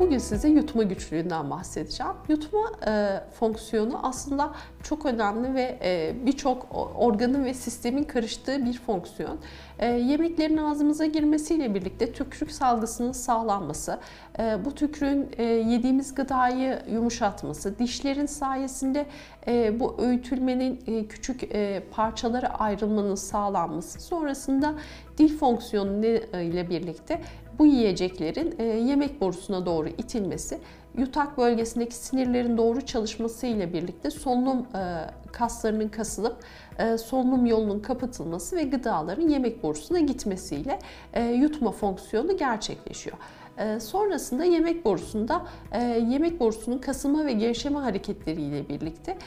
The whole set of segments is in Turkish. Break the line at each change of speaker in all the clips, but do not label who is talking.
Bugün size yutma güçlüğünden bahsedeceğim. Yutma e, fonksiyonu aslında çok önemli ve e, birçok organın ve sistemin karıştığı bir fonksiyon. E, yemeklerin ağzımıza girmesiyle birlikte tükürük salgısının sağlanması, e, bu tükürüğün e, yediğimiz gıdayı yumuşatması, dişlerin sayesinde e, bu öğütülmenin e, küçük e, parçalara ayrılmanın sağlanması, sonrasında dil fonksiyonu ile birlikte bu yiyeceklerin e, yemek borusuna doğru itilmesi, yutak bölgesindeki sinirlerin doğru çalışması ile birlikte solunum e, kaslarının kasılıp e, solunum yolunun kapatılması ve gıdaların yemek borusuna gitmesiyle yutma fonksiyonu gerçekleşiyor. Sonrasında yemek borusunda yemek borusunun kasılma ve gevşeme hareketleriyle birlikte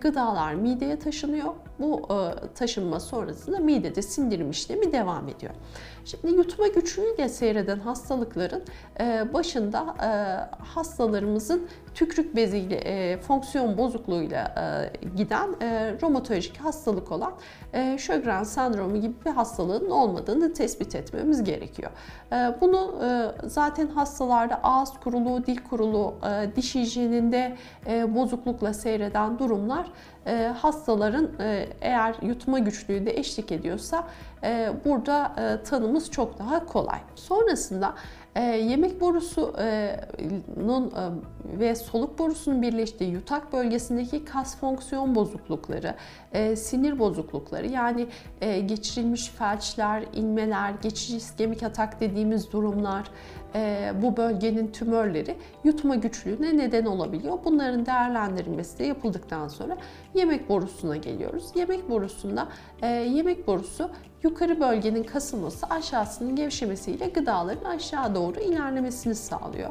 gıdalar mideye taşınıyor. Bu taşınma sonrasında midede sindirim işlemi devam ediyor. Şimdi yutma güçlüğüyle seyreden hastalıkların e, başında e, hastalarımızın tükrük beziyle e, fonksiyon bozukluğuyla giden romatolojik hastalık olan Sjögren sendromu gibi bir hastalığın olmadığını tespit etmemiz gerekiyor. Bunu zaten hastalarda ağız kuruluğu, dil kuruluğu, diş hijyeninde bozuklukla seyreden durumlar hastaların eğer yutma güçlüğü de eşlik ediyorsa burada tanımız çok daha kolay. Sonrasında e, yemek borusunun e, ve soluk borusunun birleştiği yutak bölgesindeki kas fonksiyon bozuklukları, e, sinir bozuklukları yani e, geçirilmiş felçler, inmeler, geçici iskemik atak dediğimiz durumlar, e, bu bölgenin tümörleri yutma güçlüğüne neden olabiliyor. Bunların değerlendirilmesi de yapıldıktan sonra yemek borusuna geliyoruz. Yemek borusunda e, yemek borusu yukarı bölgenin kasılması aşağısının gevşemesiyle gıdaların aşağı doğru ilerlemesini sağlıyor.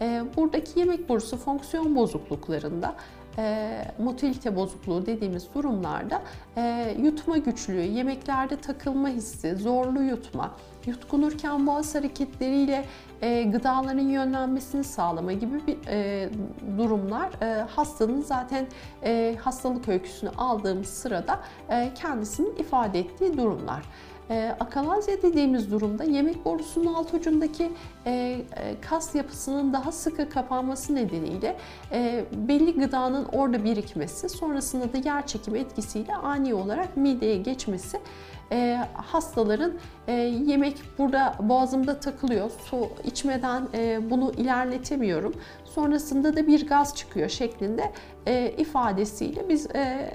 E, buradaki yemek borusu fonksiyon bozukluklarında e, motilite bozukluğu dediğimiz durumlarda e, yutma güçlüğü, yemeklerde takılma hissi, zorlu yutma, yutkunurken boğaz hareketleriyle e, gıdaların yönlenmesini sağlama gibi bir e, durumlar e, hastanın zaten e, hastalık öyküsünü aldığımız sırada e, kendisinin ifade ettiği durumlar. E, akalazya dediğimiz durumda yemek borusunun alt ucundaki e, e, kas yapısının daha sıkı kapanması nedeniyle e, belli gıdanın orada birikmesi, sonrasında da yer çekimi etkisiyle ani olarak mideye geçmesi e, hastaların e, yemek burada boğazımda takılıyor, su içmeden e, bunu ilerletemiyorum. Sonrasında da bir gaz çıkıyor şeklinde e, ifadesiyle biz e,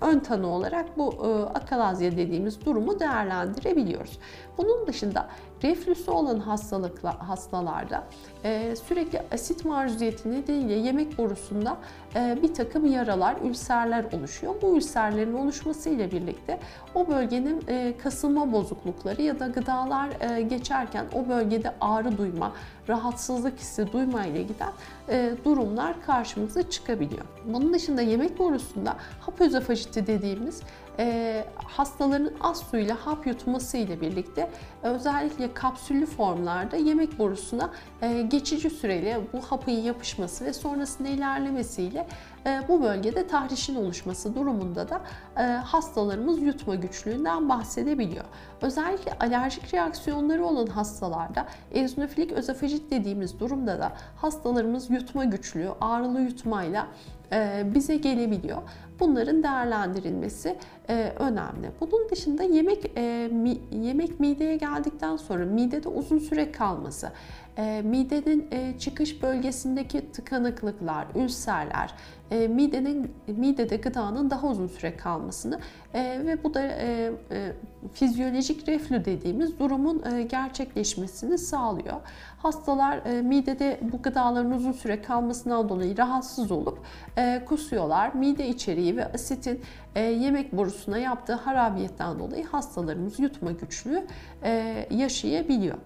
ön tanı olarak bu e, akalazya dediğimiz durumu değerlendirebiliyoruz. Bunun dışında reflüsü olan hastalıkla, hastalarda e, sürekli asit maruziyeti nedeniyle yemek borusunda e, bir takım yaralar, ülserler oluşuyor. Bu ülserlerin oluşması ile birlikte o bölgenin e, kasılma bozuklukları ya da gıdalar e, geçerken o bölgede ağrı duyma, rahatsızlık hissi duyma ile giden e, durumlar karşımıza çıkabiliyor. Bunun dışında yemek borusunda hap özofajiti dediğimiz e, hastaların az suyla hap yutması ile birlikte özellikle kapsüllü formlarda yemek borusuna e, geçici süreli bu hapın yapışması ve sonrasında ilerlemesiyle bu bölgede tahrişin oluşması durumunda da e, hastalarımız yutma güçlüğünden bahsedebiliyor. Özellikle alerjik reaksiyonları olan hastalarda eozinofilik özofajit dediğimiz durumda da hastalarımız yutma güçlüğü, ağrılı yutmayla e, bize gelebiliyor. Bunların değerlendirilmesi önemli. Bunun dışında yemek yemek mideye geldikten sonra midede uzun süre kalması, midenin çıkış bölgesindeki tıkanıklıklar, ülserler, e, midenin midede gıdanın daha uzun süre kalmasını e, ve bu da e, e, fizyolojik reflü dediğimiz durumun e, gerçekleşmesini sağlıyor. Hastalar e, midede bu gıdaların uzun süre kalmasından dolayı rahatsız olup e, kusuyorlar. Mide içeriği ve asitin e, yemek borusuna yaptığı harabiyetten dolayı hastalarımız yutma güçlüğü e, yaşayabiliyor.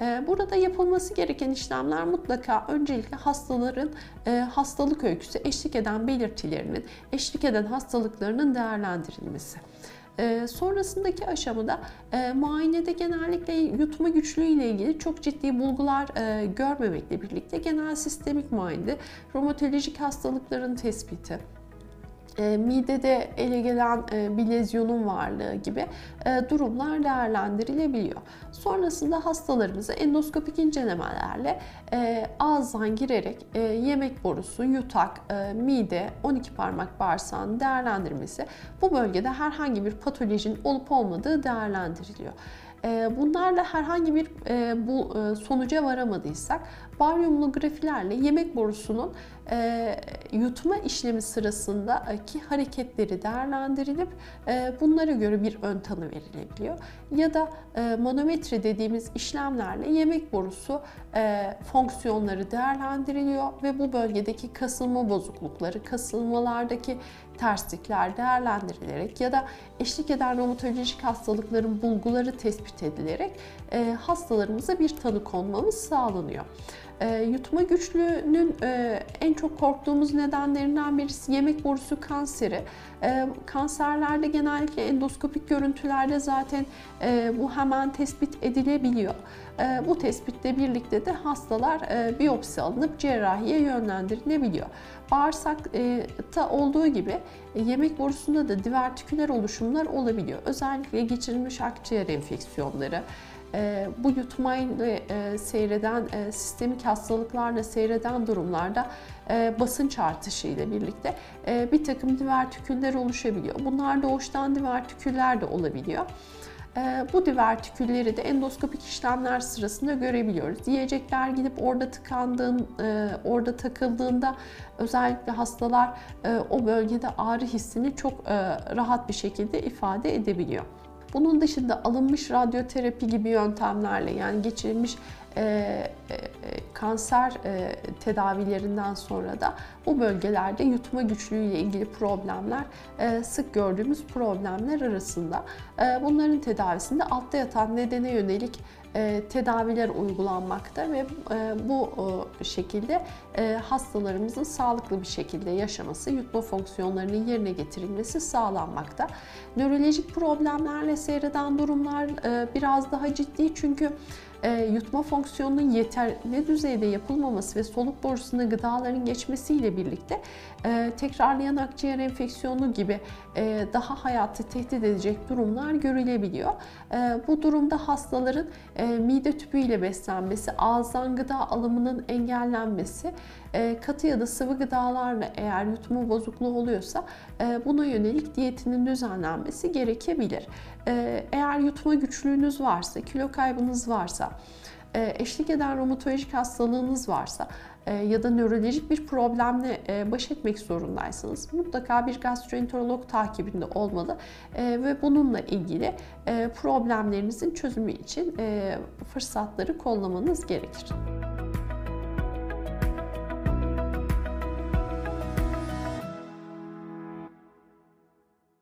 Ee, burada yapılması gereken işlemler mutlaka öncelikle hastaların e, hastalık öyküsü eşlik eden belirtilerinin, eşlik eden hastalıklarının değerlendirilmesi. E, sonrasındaki aşamada e, muayenede genellikle yutma güçlüğü ile ilgili çok ciddi bulgular e, görmemekle birlikte genel sistemik muayenede romatolojik hastalıkların tespiti, e, midede ele gelen e, bir lezyonun varlığı gibi e, durumlar değerlendirilebiliyor. Sonrasında hastalarımıza endoskopik incelemelerle e, ağızdan girerek yemek borusu, yutak, mide, 12 parmak bağırsağının değerlendirmesi bu bölgede herhangi bir patolojinin olup olmadığı değerlendiriliyor. E, bunlarla herhangi bir e, bu e, sonuca varamadıysak baryomnografilerle yemek borusunun yutma işlemi sırasındaki hareketleri değerlendirilip bunlara göre bir ön tanı verilebiliyor. Ya da manometre dediğimiz işlemlerle yemek borusu fonksiyonları değerlendiriliyor ve bu bölgedeki kasılma bozuklukları, kasılmalardaki terslikler değerlendirilerek ya da eşlik eden romatolojik hastalıkların bulguları tespit edilerek e, hastalarımıza bir tanı konmamız sağlanıyor. E, yutma güçlüğünün e, en çok korktuğumuz nedenlerinden birisi yemek borusu kanseri. E, kanserlerde genellikle endoskopik görüntülerde zaten e, bu hemen tespit edilebiliyor. E, bu tespitle birlikte de hastalar e, biyopsi alınıp cerrahiye yönlendirilebiliyor. Bağırsakta olduğu gibi e, yemek borusunda da divertiküler oluşumlar olabiliyor. Özellikle geçirilmiş akciğer enfeksiyonları, bu yutmayla e, seyreden, sistemik hastalıklarla seyreden durumlarda basınç artışı ile birlikte bir takım divertiküller oluşabiliyor. Bunlar doğuştan divertiküller de olabiliyor. Ee, bu divertikülleri de endoskopik işlemler sırasında görebiliyoruz. Yiyecekler gidip orada tıkandığın, e, orada takıldığında özellikle hastalar e, o bölgede ağrı hissini çok e, rahat bir şekilde ifade edebiliyor. Bunun dışında alınmış radyoterapi gibi yöntemlerle yani geçirilmiş e, e, kanser e, tedavilerinden sonra da bu bölgelerde yutma güçlüğüyle ilgili problemler e, sık gördüğümüz problemler arasında. E, bunların tedavisinde altta yatan nedene yönelik tedaviler uygulanmakta ve e, bu e, şekilde e, hastalarımızın sağlıklı bir şekilde yaşaması, yutma fonksiyonlarının yerine getirilmesi sağlanmakta. Nörolojik problemlerle seyreden durumlar e, biraz daha ciddi çünkü e, yutma fonksiyonunun yeterli düzeyde yapılmaması ve soluk borusuna gıdaların geçmesiyle birlikte e, tekrarlayan akciğer enfeksiyonu gibi e, daha hayatı tehdit edecek durumlar görülebiliyor. E, bu durumda hastaların e, mide tüpü ile beslenmesi, ağızdan gıda alımının engellenmesi, e, katı ya da sıvı gıdalarla eğer yutma bozukluğu oluyorsa e, buna yönelik diyetinin düzenlenmesi gerekebilir. E, eğer yutma güçlüğünüz varsa, kilo kaybınız varsa, eşlik eden romatolojik hastalığınız varsa ya da nörolojik bir problemle baş etmek zorundaysanız mutlaka bir gastroenterolog takibinde olmalı ve bununla ilgili problemlerinizin çözümü için fırsatları kollamanız gerekir.